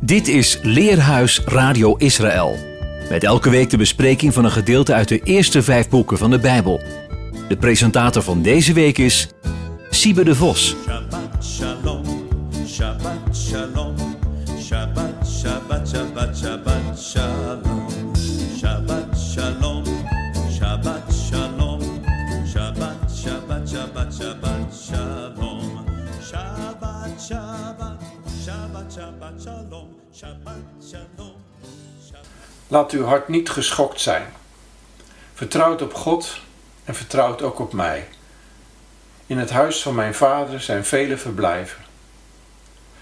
Dit is Leerhuis Radio Israël. Met elke week de bespreking van een gedeelte uit de eerste vijf boeken van de Bijbel. De presentator van deze week is Siebe de Vos. Laat uw hart niet geschokt zijn. Vertrouwt op God en vertrouwt ook op mij. In het huis van mijn vader zijn vele verblijven.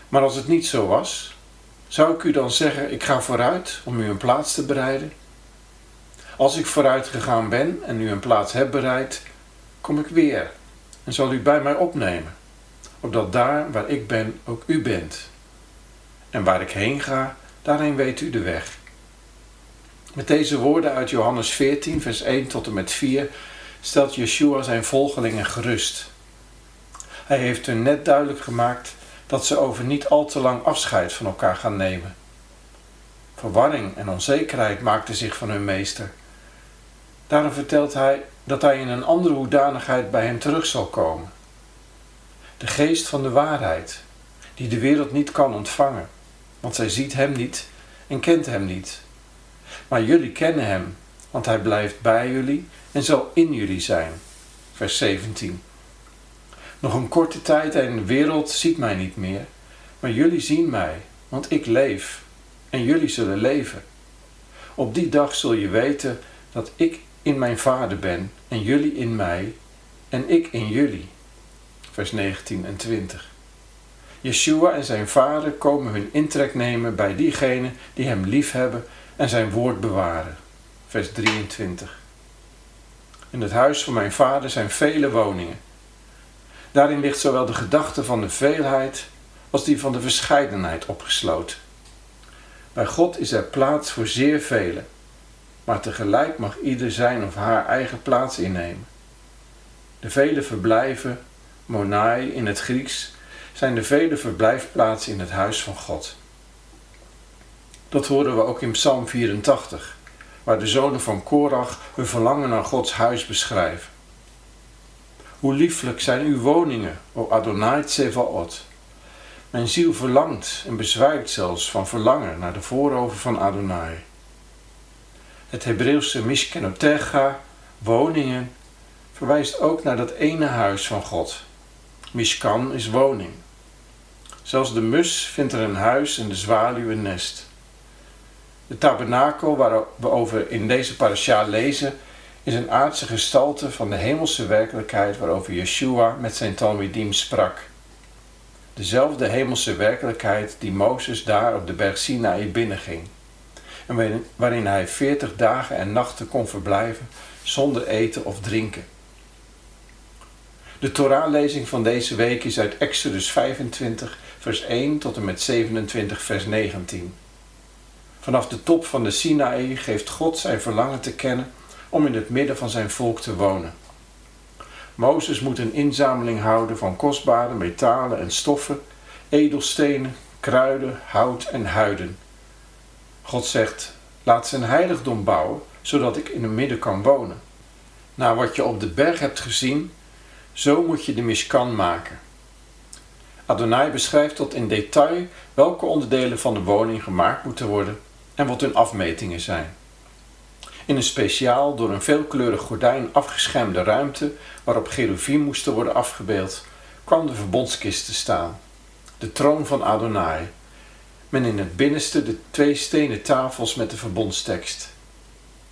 Maar als het niet zo was, zou ik u dan zeggen: Ik ga vooruit om u een plaats te bereiden? Als ik vooruit gegaan ben en u een plaats heb bereid, kom ik weer en zal u bij mij opnemen, opdat daar waar ik ben ook u bent. En waar ik heen ga, daarheen weet u de weg. Met deze woorden uit Johannes 14, vers 1 tot en met 4 stelt Yeshua zijn volgelingen gerust. Hij heeft hun net duidelijk gemaakt dat ze over niet al te lang afscheid van elkaar gaan nemen. Verwarring en onzekerheid maakten zich van hun meester. Daarom vertelt hij dat hij in een andere hoedanigheid bij hem terug zal komen. De geest van de waarheid, die de wereld niet kan ontvangen, want zij ziet hem niet en kent hem niet. Maar jullie kennen hem, want hij blijft bij jullie en zal in jullie zijn. Vers 17. Nog een korte tijd en de wereld ziet mij niet meer, maar jullie zien mij, want ik leef en jullie zullen leven. Op die dag zul je weten dat ik in mijn Vader ben en jullie in mij en ik in jullie. Vers 19 en 20. Yeshua en zijn Vader komen hun intrek nemen bij diegenen die hem lief hebben en zijn woord bewaren. Vers 23. In het huis van mijn vader zijn vele woningen. Daarin ligt zowel de gedachte van de veelheid als die van de verscheidenheid opgesloten. Bij God is er plaats voor zeer velen, maar tegelijk mag ieder zijn of haar eigen plaats innemen. De vele verblijven, monai in het Grieks, zijn de vele verblijfplaatsen in het huis van God. Dat horen we ook in Psalm 84, waar de zonen van Korach hun verlangen naar Gods huis beschrijven. Hoe lieflijk zijn uw woningen, o Adonai Tsevaot. Mijn ziel verlangt en bezwijkt zelfs van verlangen naar de voorover van Adonai. Het Hebreeuwse Mishkenotecha, woningen, verwijst ook naar dat ene huis van God. Mishkan is woning. Zelfs de mus vindt er een huis en de zwaluw een nest. De tabernakel waar we over in deze parasha lezen, is een aardse gestalte van de hemelse werkelijkheid waarover Yeshua met zijn Talmidim sprak. Dezelfde hemelse werkelijkheid die Mozes daar op de berg Sinaï binnenging. En waarin hij veertig dagen en nachten kon verblijven zonder eten of drinken. De Torahlezing van deze week is uit Exodus 25, vers 1 tot en met 27, vers 19. Vanaf de top van de Sinaï geeft God zijn verlangen te kennen om in het midden van zijn volk te wonen. Mozes moet een inzameling houden van kostbare metalen en stoffen, edelstenen, kruiden, hout en huiden. God zegt: Laat zijn heiligdom bouwen, zodat ik in het midden kan wonen. Na wat je op de berg hebt gezien, zo moet je de miskan maken. Adonai beschrijft tot in detail welke onderdelen van de woning gemaakt moeten worden en wat hun afmetingen zijn. In een speciaal door een veelkleurig gordijn afgeschermde ruimte waarop cherubim moesten worden afgebeeld, kwam de verbondskist te staan, de troon van Adonai, men in het binnenste de twee stenen tafels met de verbondstekst.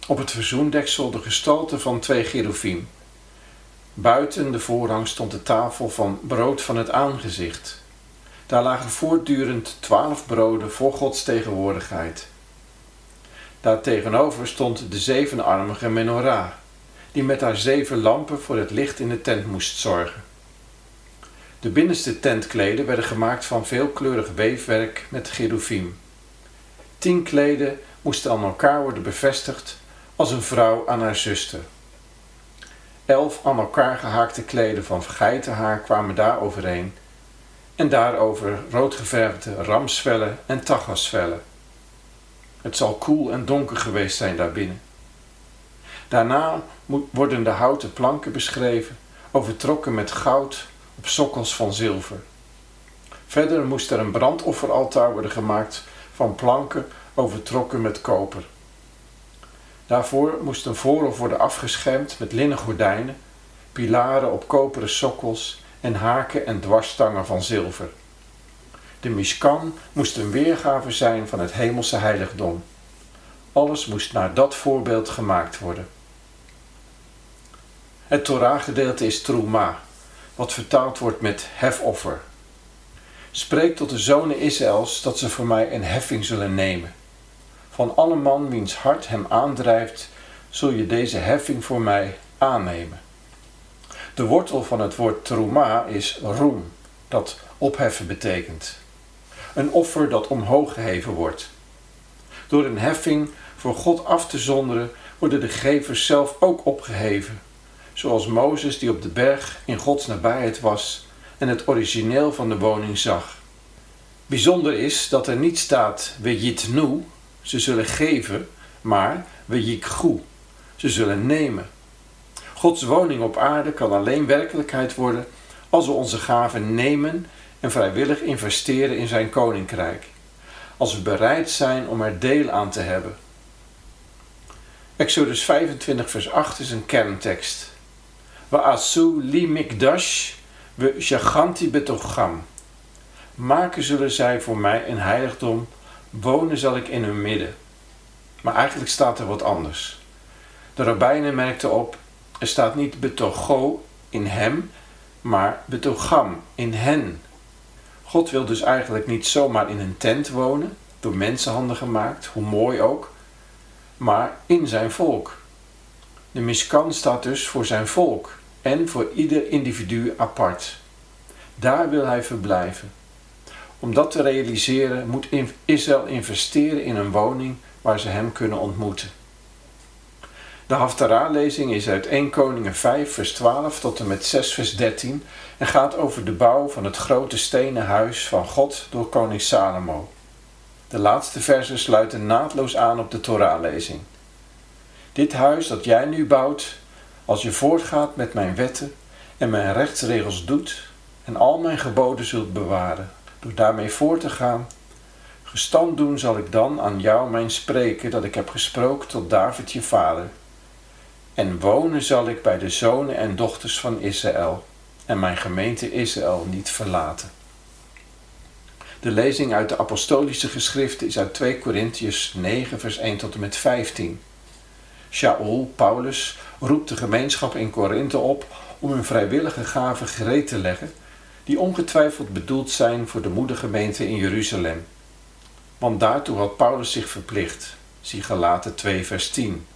Op het verzoendeksel de gestalte van twee cherubim. Buiten de voorhang stond de tafel van brood van het aangezicht. Daar lagen voortdurend twaalf broden voor Gods tegenwoordigheid. Daartegenover stond de zevenarmige menorah, die met haar zeven lampen voor het licht in de tent moest zorgen. De binnenste tentkleden werden gemaakt van veelkleurig weefwerk met cherubim. Tien kleden moesten aan elkaar worden bevestigd als een vrouw aan haar zuster. Elf aan elkaar gehaakte kleden van geitenhaar kwamen daar overheen en daarover roodgeverfde ramsvellen en tagasvellen. Het zal koel en donker geweest zijn daarbinnen. Daarna worden de houten planken beschreven, overtrokken met goud op sokkels van zilver. Verder moest er een brandofferaltaar worden gemaakt van planken overtrokken met koper. Daarvoor moest een voorhof worden afgeschermd met linnen gordijnen, pilaren op koperen sokkels en haken en dwarsstangen van zilver. De Mishkan moest een weergave zijn van het hemelse heiligdom. Alles moest naar dat voorbeeld gemaakt worden. Het Torah-gedeelte is Truma, wat vertaald wordt met hefoffer. Spreek tot de zonen Israëls dat ze voor mij een heffing zullen nemen. Van alle man wiens hart hem aandrijft, zul je deze heffing voor mij aannemen. De wortel van het woord truma is roem, dat opheffen betekent. Een offer dat omhoog geheven wordt. Door een heffing voor God af te zonderen, worden de gevers zelf ook opgeheven, zoals Mozes die op de berg in Gods nabijheid was en het origineel van de woning zag. Bijzonder is dat er niet staat nu, ze zullen geven, maar wejikgu, ze zullen nemen. Gods woning op aarde kan alleen werkelijkheid worden als we onze gaven nemen en vrijwillig investeren in zijn koninkrijk. Als we bereid zijn om er deel aan te hebben. Exodus 25 vers 8 is een kerntekst. Wa asu li mikdash we shaganti betocham. Maken zullen zij voor mij een heiligdom, wonen zal ik in hun midden. Maar eigenlijk staat er wat anders. De rabbijnen merkten op, er staat niet betogo in hem, maar betogam in hen. God wil dus eigenlijk niet zomaar in een tent wonen, door mensenhanden gemaakt, hoe mooi ook, maar in zijn volk. De miskan staat dus voor zijn volk en voor ieder individu apart. Daar wil hij verblijven. Om dat te realiseren moet Israël investeren in een woning waar ze hem kunnen ontmoeten. De Haftarah-lezing is uit 1 Koningen 5 vers 12 tot en met 6 vers 13 en gaat over de bouw van het grote stenen huis van God door koning Salomo. De laatste versen sluiten naadloos aan op de Torah-lezing. Dit huis dat jij nu bouwt, als je voortgaat met mijn wetten en mijn rechtsregels doet en al mijn geboden zult bewaren, door daarmee voor te gaan, gestand doen zal ik dan aan jou mijn spreken dat ik heb gesproken tot David je vader. En wonen zal ik bij de zonen en dochters van Israël en mijn gemeente Israël niet verlaten. De lezing uit de apostolische geschriften is uit 2 Korintiërs 9 vers 1 tot en met 15. Shaul, Paulus, roept de gemeenschap in Korinthe op om hun vrijwillige gaven gereed te leggen, die ongetwijfeld bedoeld zijn voor de moedergemeente in Jeruzalem. Want daartoe had Paulus zich verplicht. Zie Galaten 2 vers 10.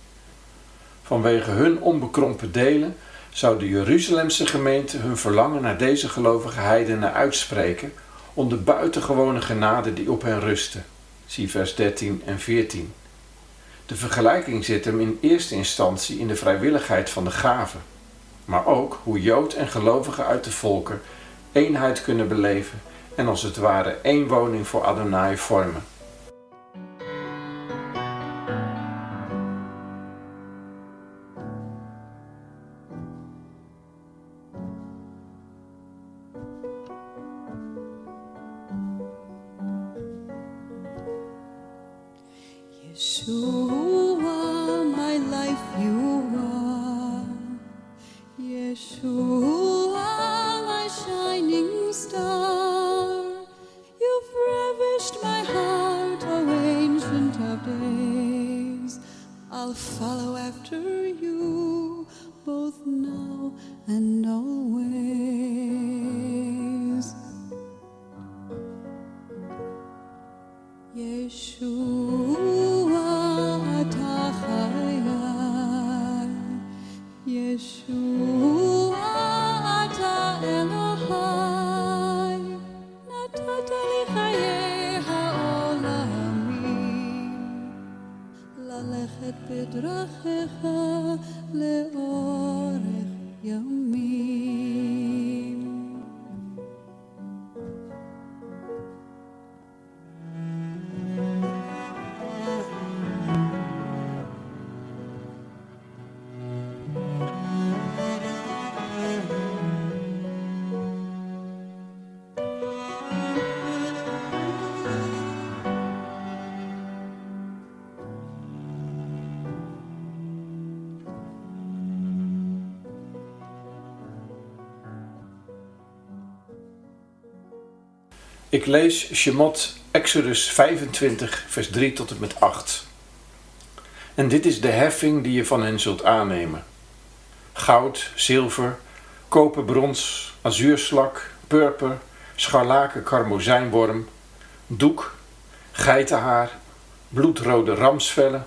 Vanwege hun onbekrompen delen zou de Jeruzalemse gemeente hun verlangen naar deze gelovige heidenen uitspreken om de buitengewone genade die op hen rustte. Zie vers 13 en 14. De vergelijking zit hem in eerste instantie in de vrijwilligheid van de gaven, maar ook hoe Jood en gelovigen uit de volken eenheid kunnen beleven en als het ware één woning voor Adonai vormen. Ik lees Shemot Exodus 25, vers 3 tot en met 8. En dit is de heffing die je van hen zult aannemen: goud, zilver, koper, brons, azuurslak, purper, scharlaken, karmozijnworm, doek, geitenhaar, bloedrode ramsvellen,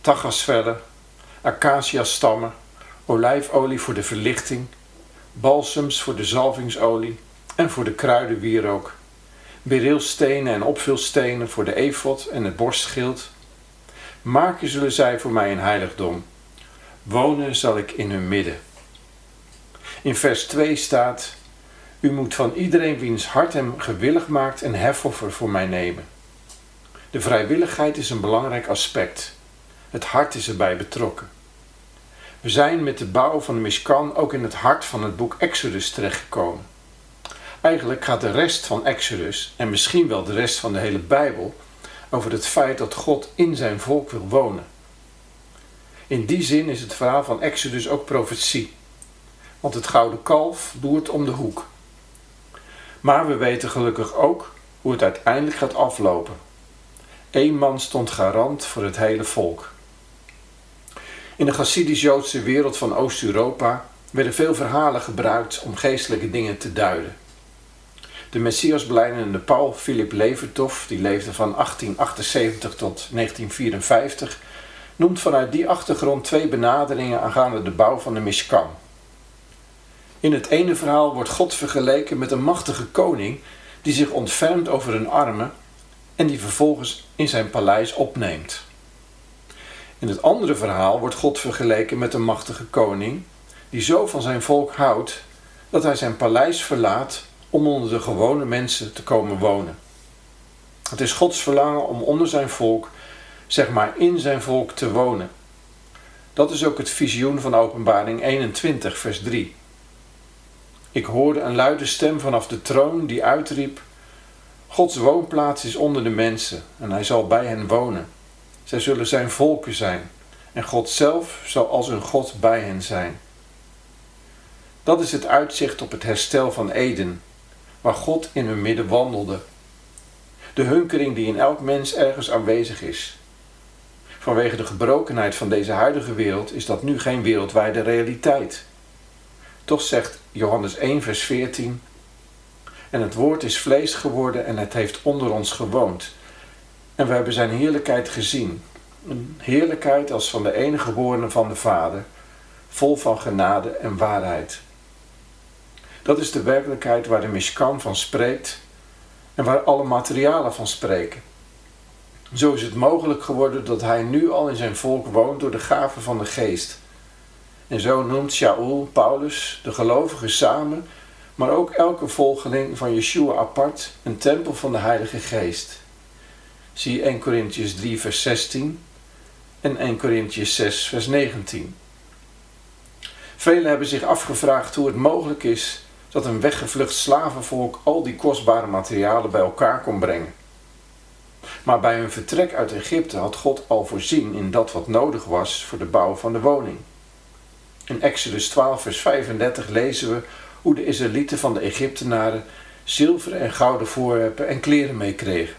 tagasvellen, acaciastammen, olijfolie voor de verlichting, balsems voor de zalvingsolie en voor de kruidenwierook, berilstenen en opvulstenen voor de efot en het borstschild. Maken zullen zij voor mij een heiligdom. Wonen zal ik in hun midden. In vers 2 staat: U moet van iedereen wiens hart hem gewillig maakt een hefoffer voor mij nemen. De vrijwilligheid is een belangrijk aspect. Het hart is erbij betrokken. We zijn met de bouw van de Mishkan ook in het hart van het boek Exodus terechtgekomen. Eigenlijk gaat de rest van Exodus, en misschien wel de rest van de hele Bijbel, over het feit dat God in zijn volk wil wonen. In die zin is het verhaal van Exodus ook profetie, want het gouden kalf loert om de hoek. Maar we weten gelukkig ook hoe het uiteindelijk gaat aflopen. Eén man stond garant voor het hele volk. In de Chassidisch-Joodse wereld van Oost-Europa werden veel verhalen gebruikt om geestelijke dingen te duiden. De Messias Paul Philip Levertov, die leefde van 1878 tot 1954, noemt vanuit die achtergrond twee benaderingen aangaande de bouw van de Mishkan. In het ene verhaal wordt God vergeleken met een machtige koning die zich ontfermt over een arme en die vervolgens in zijn paleis opneemt. In het andere verhaal wordt God vergeleken met een machtige koning die zo van zijn volk houdt dat hij zijn paleis verlaat om onder de gewone mensen te komen wonen. Het is Gods verlangen om onder zijn volk, zeg maar in zijn volk, te wonen. Dat is ook het visioen van Openbaring 21, vers 3. Ik hoorde een luide stem vanaf de troon die uitriep: Gods woonplaats is onder de mensen en hij zal bij hen wonen. Zij zullen zijn volken zijn en God zelf zal als hun God bij hen zijn. Dat is het uitzicht op het herstel van Eden, waar God in hun midden wandelde. De hunkering die in elk mens ergens aanwezig is. Vanwege de gebrokenheid van deze huidige wereld is dat nu geen wereldwijde realiteit. Toch zegt Johannes 1, vers 14: En het woord is vlees geworden en het heeft onder ons gewoond. En we hebben zijn heerlijkheid gezien. Een heerlijkheid als van de enige geborene van de Vader, vol van genade en waarheid. Dat is de werkelijkheid waar de Mishkan van spreekt en waar alle materialen van spreken. Zo is het mogelijk geworden dat hij nu al in zijn volk woont door de gave van de geest. En zo noemt Shaul, Paulus, de gelovigen samen, maar ook elke volgeling van Yeshua apart, een tempel van de Heilige Geest. Zie 1 Corinthians 3, vers 16 en 1 Corinthians 6, vers 19. Velen hebben zich afgevraagd hoe het mogelijk is dat een weggevlucht slavenvolk al die kostbare materialen bij elkaar kon brengen. Maar bij hun vertrek uit Egypte had God al voorzien in dat wat nodig was voor de bouw van de woning. In Exodus 12, vers 35 lezen we hoe de Israëlieten van de Egyptenaren zilver en gouden voorwerpen en kleren meekregen.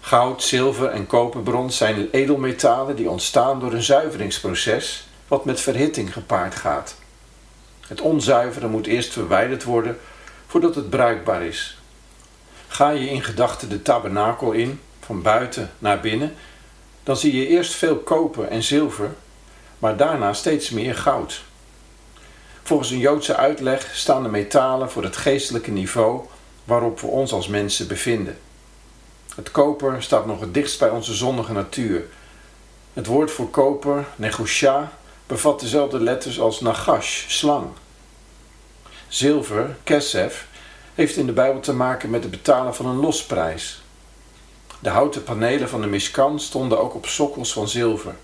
Goud, zilver en koperbrons zijn edelmetalen die ontstaan door een zuiveringsproces wat met verhitting gepaard gaat. Het onzuivere moet eerst verwijderd worden voordat het bruikbaar is. Ga je in gedachten de tabernakel in, van buiten naar binnen, dan zie je eerst veel koper en zilver, maar daarna steeds meer goud. Volgens een Joodse uitleg staan de metalen voor het geestelijke niveau waarop we ons als mensen bevinden. Het koper staat nog het dichtst bij onze zondige natuur. Het woord voor koper, negosha, bevat dezelfde letters als nagash, slang. Zilver, kesef, heeft in de Bijbel te maken met het betalen van een losprijs. De houten panelen van de Mishkan stonden ook op sokkels van zilver.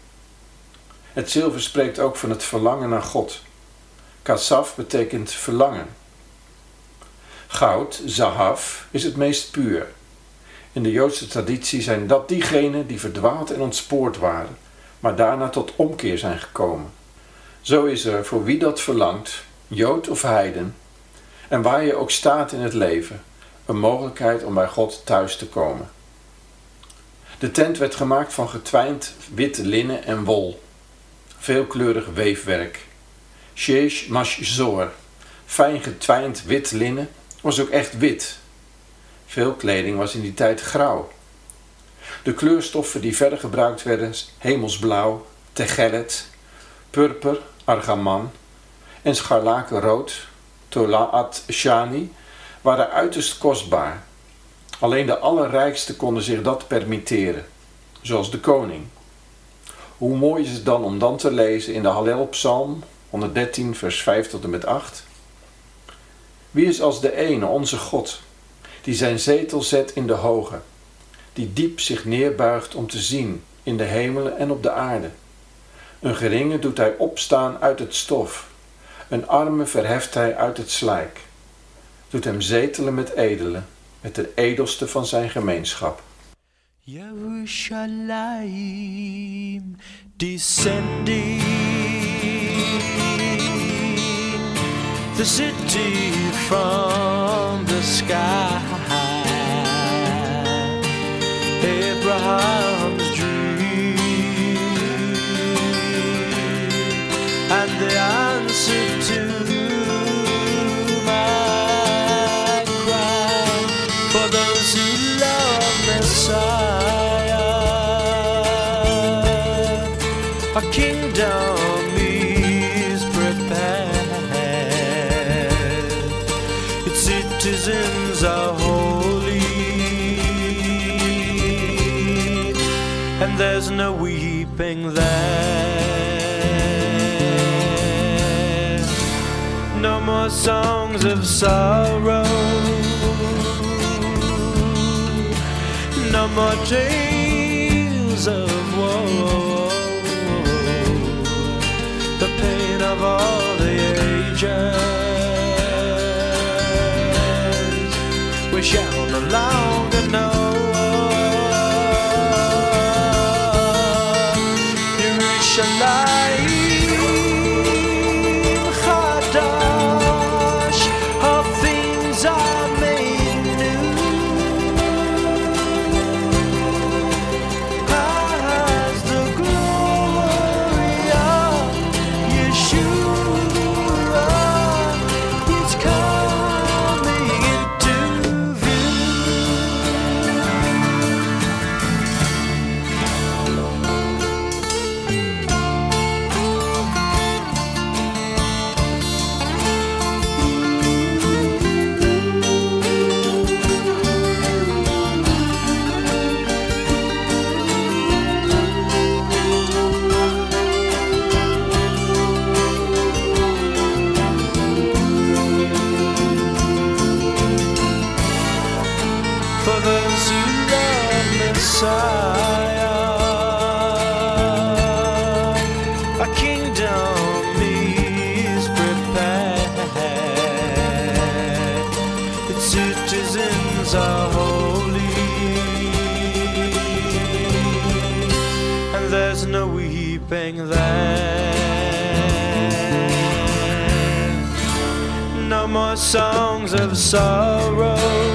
Het zilver spreekt ook van het verlangen naar God. Kasaf betekent verlangen. Goud, zahav, is het meest puur. In de Joodse traditie zijn dat diegenen die verdwaald en ontspoord waren, maar daarna tot omkeer zijn gekomen. Zo is er voor wie dat verlangt, Jood of Heiden, en waar je ook staat in het leven, een mogelijkheid om bij God thuis te komen. De tent werd gemaakt van getwijnd wit linnen en wol, veelkleurig weefwerk. Sheesh mashzor, fijn getwijnd wit linnen, was ook echt wit. Veel kleding was in die tijd grauw. De kleurstoffen die verder gebruikt werden, hemelsblauw, tegellet, purper, argaman en scharlakenrood, tolaat shani, waren uiterst kostbaar. Alleen de allerrijkste konden zich dat permitteren, zoals de koning. Hoe mooi is het dan om dan te lezen in de Hallelpsalm 113, vers 5 tot en met 8. Wie is als de ene, onze God, die zijn zetel zet in de hoge, die diep zich neerbuigt om te zien in de hemelen en op de aarde. Een geringe doet hij opstaan uit het stof, een arme verheft hij uit het slijk, doet hem zetelen met edelen, met de edelste van zijn gemeenschap. Yerushalayim descending, the city from the sky. Abraham's weeping there. No more songs of sorrow. No more tales of woe. The pain of all the ages. We shall no songs of sorrow.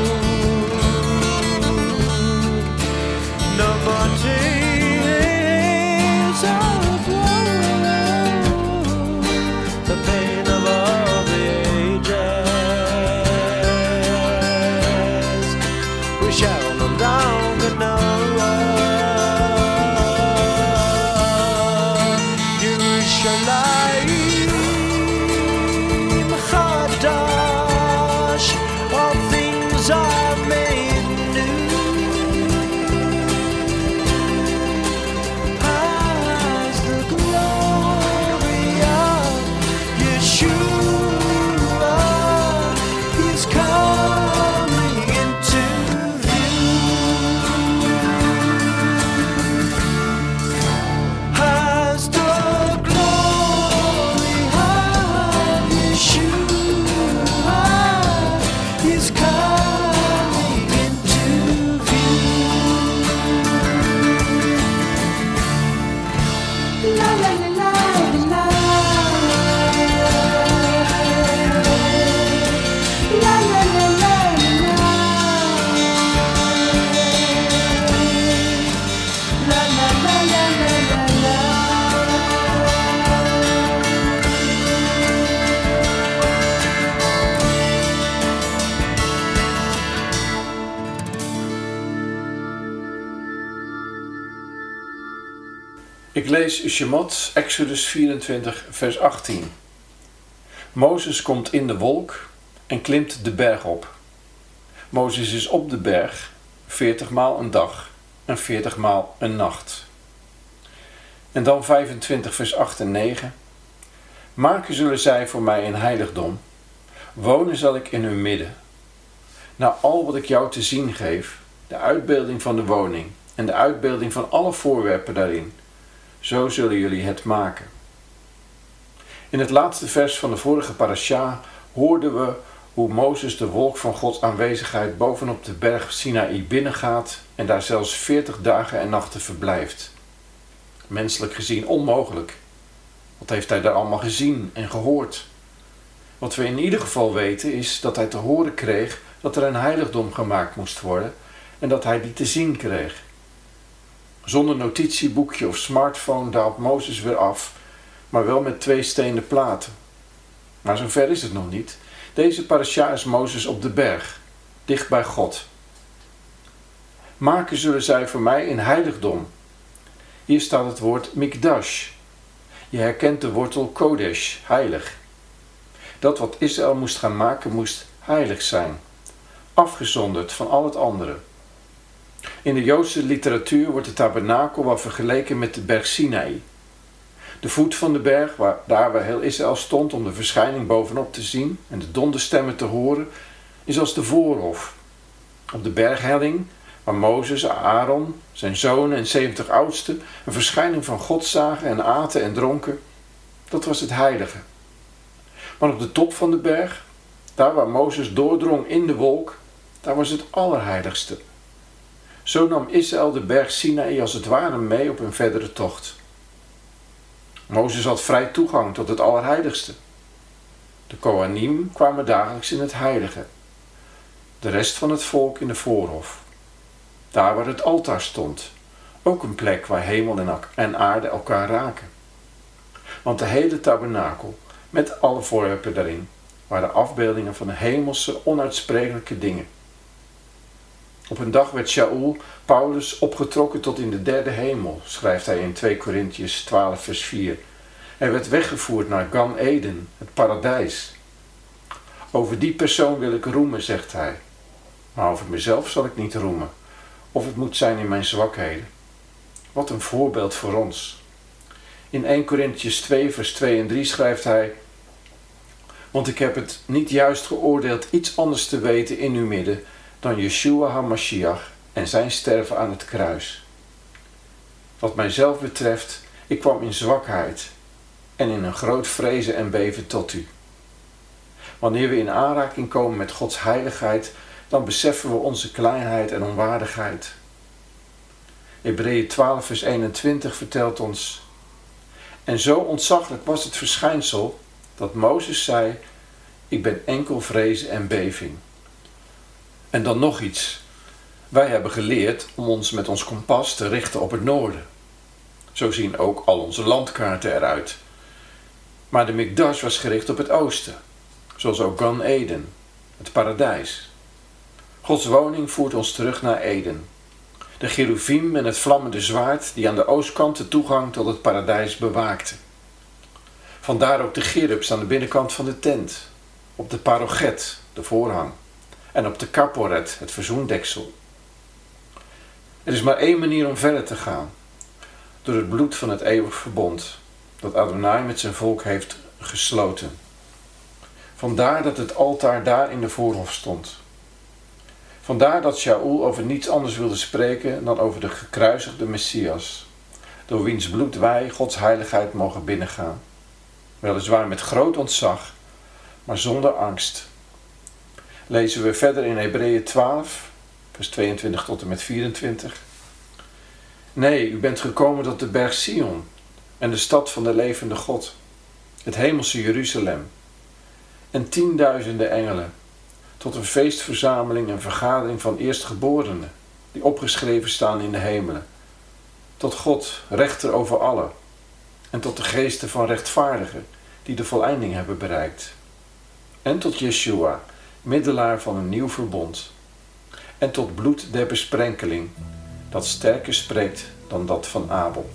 Shemot, Exodus 24, vers 18. Mozes komt in de wolk en klimt de berg op. Mozes is op de berg 40 maal een dag en 40 maal een nacht. En dan 25 vers 8 en 9. Maken zullen zij voor mij een heiligdom. Wonen zal ik in hun midden. Na al wat ik jou te zien geef, de uitbeelding van de woning en de uitbeelding van alle voorwerpen daarin, zo zullen jullie het maken. In het laatste vers van de vorige parasha hoorden we hoe Mozes de wolk van Gods aanwezigheid bovenop de berg Sinaï binnengaat en daar zelfs 40 dagen en nachten verblijft. Menselijk gezien onmogelijk. Wat heeft hij daar allemaal gezien en gehoord? Wat we in ieder geval weten is dat hij te horen kreeg dat er een heiligdom gemaakt moest worden en dat hij die te zien kreeg. Zonder notitieboekje of smartphone daalt Mozes weer af, maar wel met twee stenen platen. Maar zover is het nog niet. Deze parasha is Mozes op de berg, dicht bij God. Maken zullen zij voor mij een heiligdom. Hier staat het woord mikdash. Je herkent de wortel kodesh, heilig. Dat wat Israël moest gaan maken moest heilig zijn, afgezonderd van al het andere. In de Joodse literatuur wordt de tabernakel wel vergeleken met de berg Sinai. De voet van de berg, waar, daar waar heel Israël stond om de verschijning bovenop te zien en de donderstemmen te horen, is als de voorhof. Op de berghelling, waar Mozes, Aaron, zijn zonen en zeventig oudsten een verschijning van God zagen en aten en dronken, dat was het heilige. Maar op de top van de berg, daar waar Mozes doordrong in de wolk, daar was het allerheiligste. Zo nam Israël de berg Sinaï als het ware mee op een verdere tocht. Mozes had vrij toegang tot het Allerheiligste. De Kohanim kwamen dagelijks in het heilige. De rest van het volk in de voorhof. Daar waar het altaar stond. Ook een plek waar hemel en aarde elkaar raken. Want de hele tabernakel, met alle voorwerpen daarin, waren afbeeldingen van hemelse, onuitsprekelijke dingen. Op een dag werd Shaul, Paulus, opgetrokken tot in de derde hemel, schrijft hij in 2 Korintiërs 12 vers 4. Hij werd weggevoerd naar Gan Eden, het paradijs. Over die persoon wil ik roemen, zegt hij. Maar over mezelf zal ik niet roemen, of het moet zijn in mijn zwakheden. Wat een voorbeeld voor ons. In 1 Korintiërs 2 vers 2 en 3 schrijft hij... Want ik heb het niet juist geoordeeld iets anders te weten in uw midden dan Yeshua HaMashiach en zijn sterven aan het kruis. Wat mijzelf betreft, ik kwam in zwakheid en in een groot vrezen en beven tot u. Wanneer we in aanraking komen met Gods heiligheid, dan beseffen we onze kleinheid en onwaardigheid. Hebreeën 12, vers 21 vertelt ons: En zo ontzaglijk was het verschijnsel dat Mozes zei: Ik ben enkel vrezen en beving. En dan nog iets. Wij hebben geleerd om ons met ons kompas te richten op het noorden. Zo zien ook al onze landkaarten eruit. Maar de Mikdash was gericht op het oosten, zoals ook Gan Eden, het paradijs. Gods woning voert ons terug naar Eden. De cherubim en het vlammende zwaard die aan de oostkant de toegang tot het paradijs bewaakten. Vandaar ook de cherubs aan de binnenkant van de tent, op de paroget, de voorhang en op de kaporet, het verzoendeksel. Er is maar één manier om verder te gaan. Door het bloed van het eeuwig verbond dat Adonai met zijn volk heeft gesloten. Vandaar dat het altaar daar in de voorhof stond. Vandaar dat Shaul over niets anders wilde spreken dan over de gekruisigde Messias, door wiens bloed wij Gods heiligheid mogen binnengaan. Weliswaar met groot ontzag, maar zonder angst lezen we verder in Hebreeën 12, vers 22 tot en met 24. Nee, u bent gekomen tot de berg Sion en de stad van de levende God, het hemelse Jeruzalem, en tienduizenden engelen, tot een feestverzameling en vergadering van eerstgeborenen, die opgeschreven staan in de hemelen, tot God, rechter over allen, en tot de geesten van rechtvaardigen, die de voleinding hebben bereikt, en tot Yeshua, middelaar van een nieuw verbond, en tot bloed der besprenkeling, dat sterker spreekt dan dat van Abel.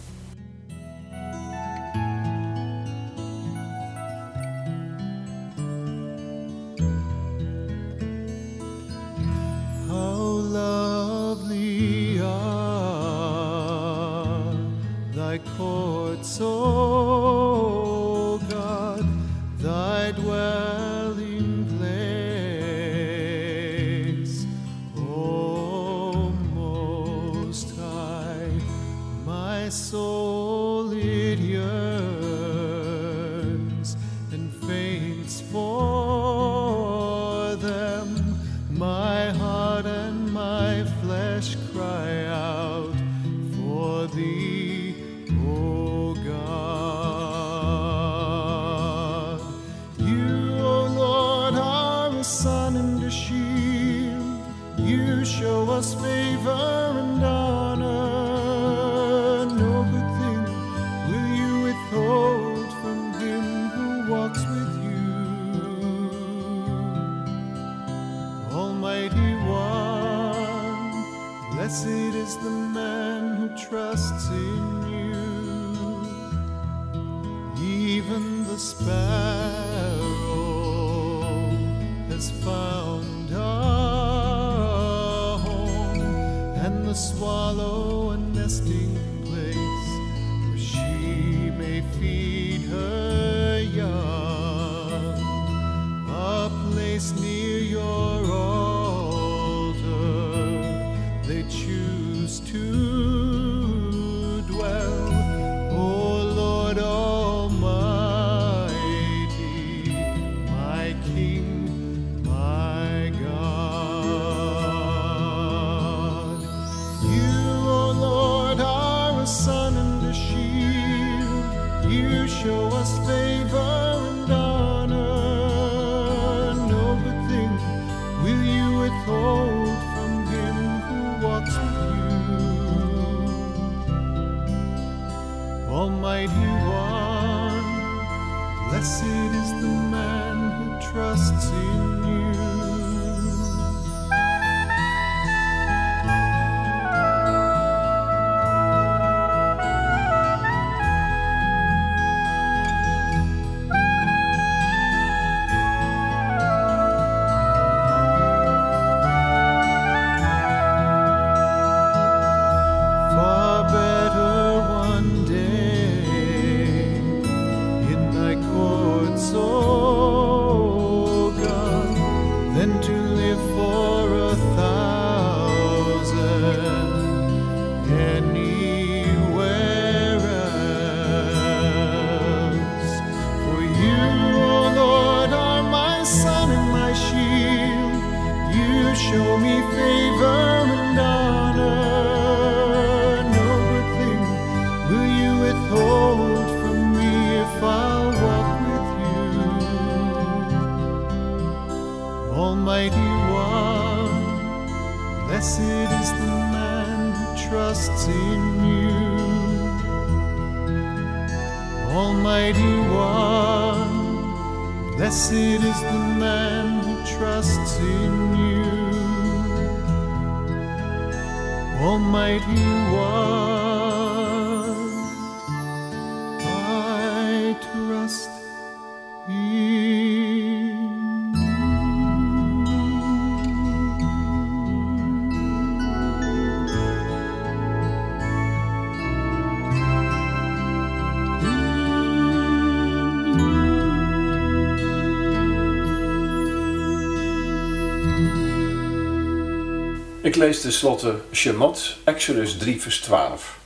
Ik lees tenslotte Shemot, Exodus 3, vers 12.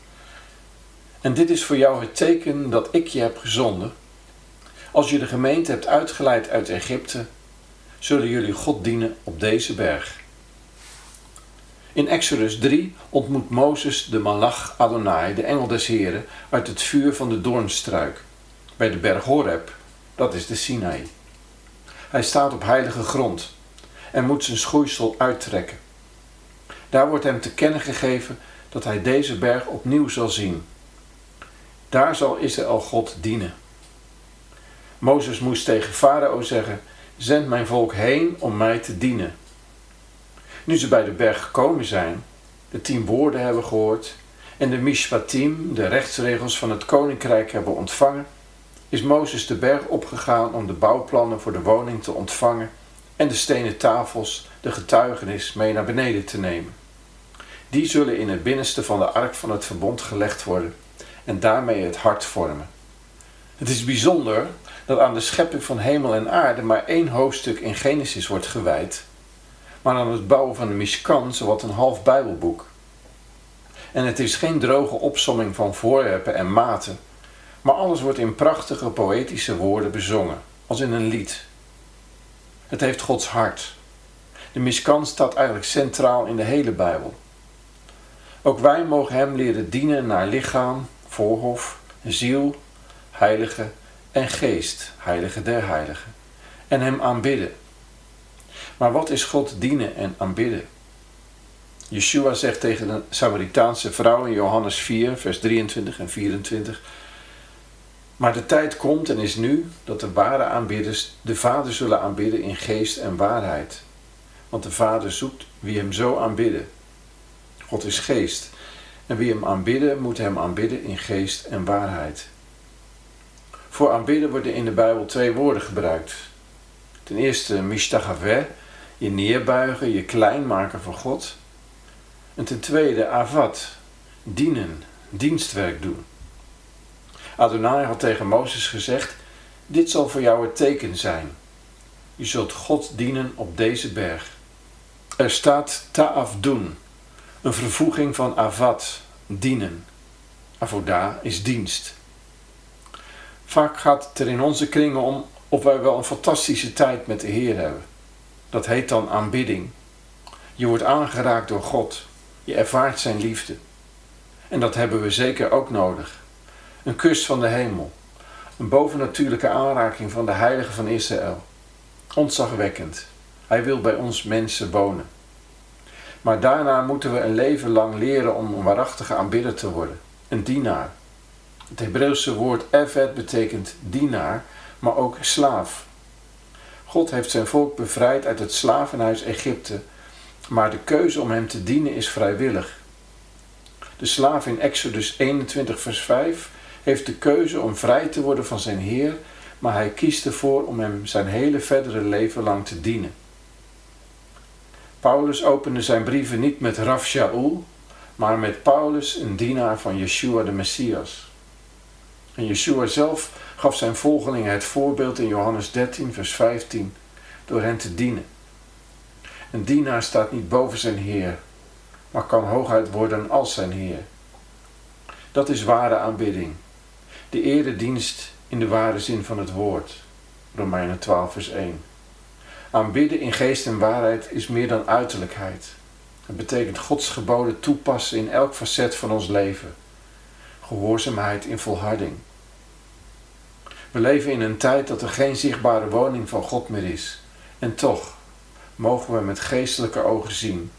En dit is voor jou het teken dat ik je heb gezonden. Als je de gemeente hebt uitgeleid uit Egypte, zullen jullie God dienen op deze berg. In Exodus 3 ontmoet Mozes de Malach Adonai, de engel des Heren, uit het vuur van de doornstruik, bij de berg Horeb, dat is de Sinaï. Hij staat op heilige grond en moet zijn schoeisel uittrekken. Daar wordt hem te kennen gegeven dat hij deze berg opnieuw zal zien. Daar zal Israël God dienen. Mozes moest tegen Farao zeggen: Zend mijn volk heen om mij te dienen. Nu ze bij de berg gekomen zijn, de tien woorden hebben gehoord en de mishpatim, de rechtsregels van het koninkrijk, hebben ontvangen, is Mozes de berg opgegaan om de bouwplannen voor de woning te ontvangen en de stenen tafels, de getuigenis, mee naar beneden te nemen. Die zullen in het binnenste van de ark van het verbond gelegd worden en daarmee het hart vormen. Het is bijzonder dat aan de schepping van hemel en aarde maar één hoofdstuk in Genesis wordt gewijd, maar aan het bouwen van de Mishkan zowat een half Bijbelboek. En het is geen droge opsomming van voorwerpen en maten, maar alles wordt in prachtige poëtische woorden bezongen, als in een lied. Het heeft Gods hart. De Mishkan staat eigenlijk centraal in de hele Bijbel. Ook wij mogen Hem leren dienen naar lichaam, voorhof, ziel, heilige en geest, heilige der heiligen, en Hem aanbidden. Maar wat is God dienen en aanbidden? Yeshua zegt tegen de Samaritaanse vrouw in Johannes 4, vers 23 en 24: Maar de tijd komt en is nu dat de ware aanbidders de Vader zullen aanbidden in geest en waarheid. Want de Vader zoekt wie hem zo aanbidden. God is geest. En wie hem aanbidden, moet hem aanbidden in geest en waarheid. Voor aanbidden worden in de Bijbel twee woorden gebruikt. Ten eerste mishtagaveh, je neerbuigen, je klein maken voor God. En ten tweede avad, dienen, dienstwerk doen. Adonai had tegen Mozes gezegd, dit zal voor jou het teken zijn. Je zult God dienen op deze berg. Er staat ta'afdoen, een vervoeging van avad, dienen. Avoda is dienst. Vaak gaat het er in onze kringen om of wij wel een fantastische tijd met de Heer hebben. Dat heet dan aanbidding. Je wordt aangeraakt door God. Je ervaart zijn liefde. En dat hebben we zeker ook nodig. Een kus van de hemel. Een bovennatuurlijke aanraking van de heilige van Israël. Ontzagwekkend. Hij wil bij ons mensen wonen. Maar daarna moeten we een leven lang leren om een waarachtige aanbidder te worden. Een dienaar. Het Hebreeuwse woord evet betekent dienaar, maar ook slaaf. God heeft zijn volk bevrijd uit het slavenhuis Egypte, maar de keuze om hem te dienen is vrijwillig. De slaaf in Exodus 21, vers 5 heeft de keuze om vrij te worden van zijn Heer, maar hij kiest ervoor om hem zijn hele verdere leven lang te dienen. Paulus opende zijn brieven niet met Raf Shaul, maar met Paulus, een dienaar van Yeshua de Messias. En Yeshua zelf gaf zijn volgelingen het voorbeeld in Johannes 13, vers 15, door hen te dienen. Een dienaar staat niet boven zijn Heer, maar kan hooguit worden als zijn Heer. Dat is ware aanbidding. De eredienst in de ware zin van het woord. Romeinen 12, vers 1. Aanbidden in geest en waarheid is meer dan uiterlijkheid. Het betekent Gods geboden toepassen in elk facet van ons leven. Gehoorzaamheid in volharding. We leven in een tijd dat er geen zichtbare woning van God meer is. En toch mogen we met geestelijke ogen zien.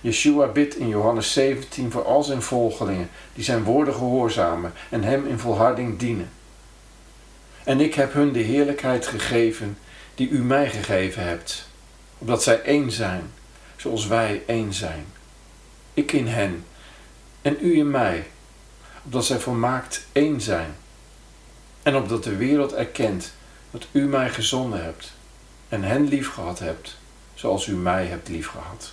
Yeshua bidt in Johannes 17 voor al zijn volgelingen die zijn woorden gehoorzamen en hem in volharding dienen. En ik heb hun de heerlijkheid gegeven die u mij gegeven hebt, opdat zij één zijn, zoals wij één zijn. Ik in hen en u in mij, opdat zij volmaakt één zijn. En opdat de wereld erkent dat u mij gezonden hebt en hen liefgehad hebt, zoals u mij hebt liefgehad.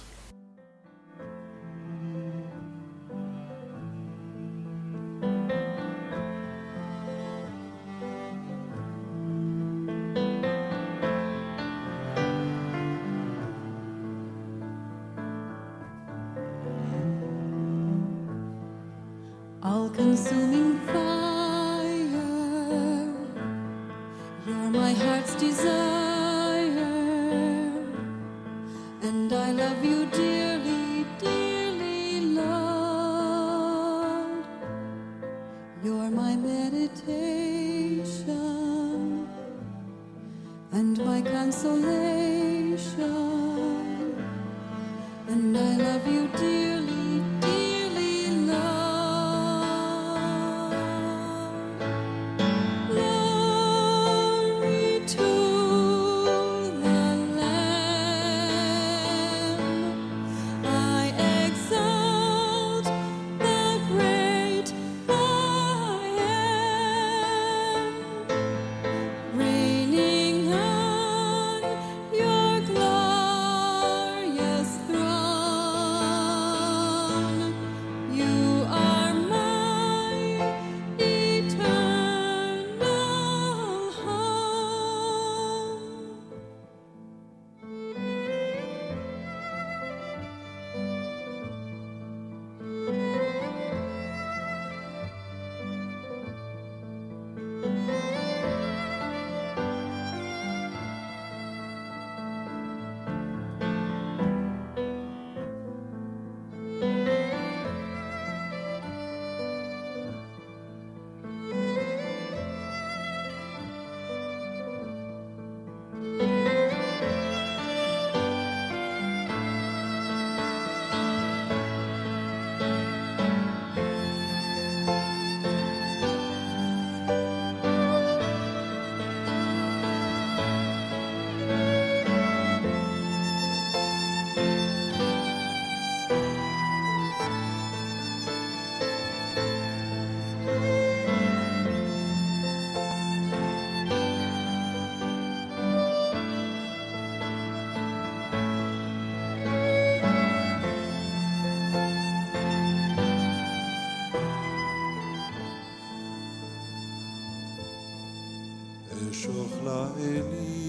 Consuming fire. You're my heart's desire, אמשוך לאלים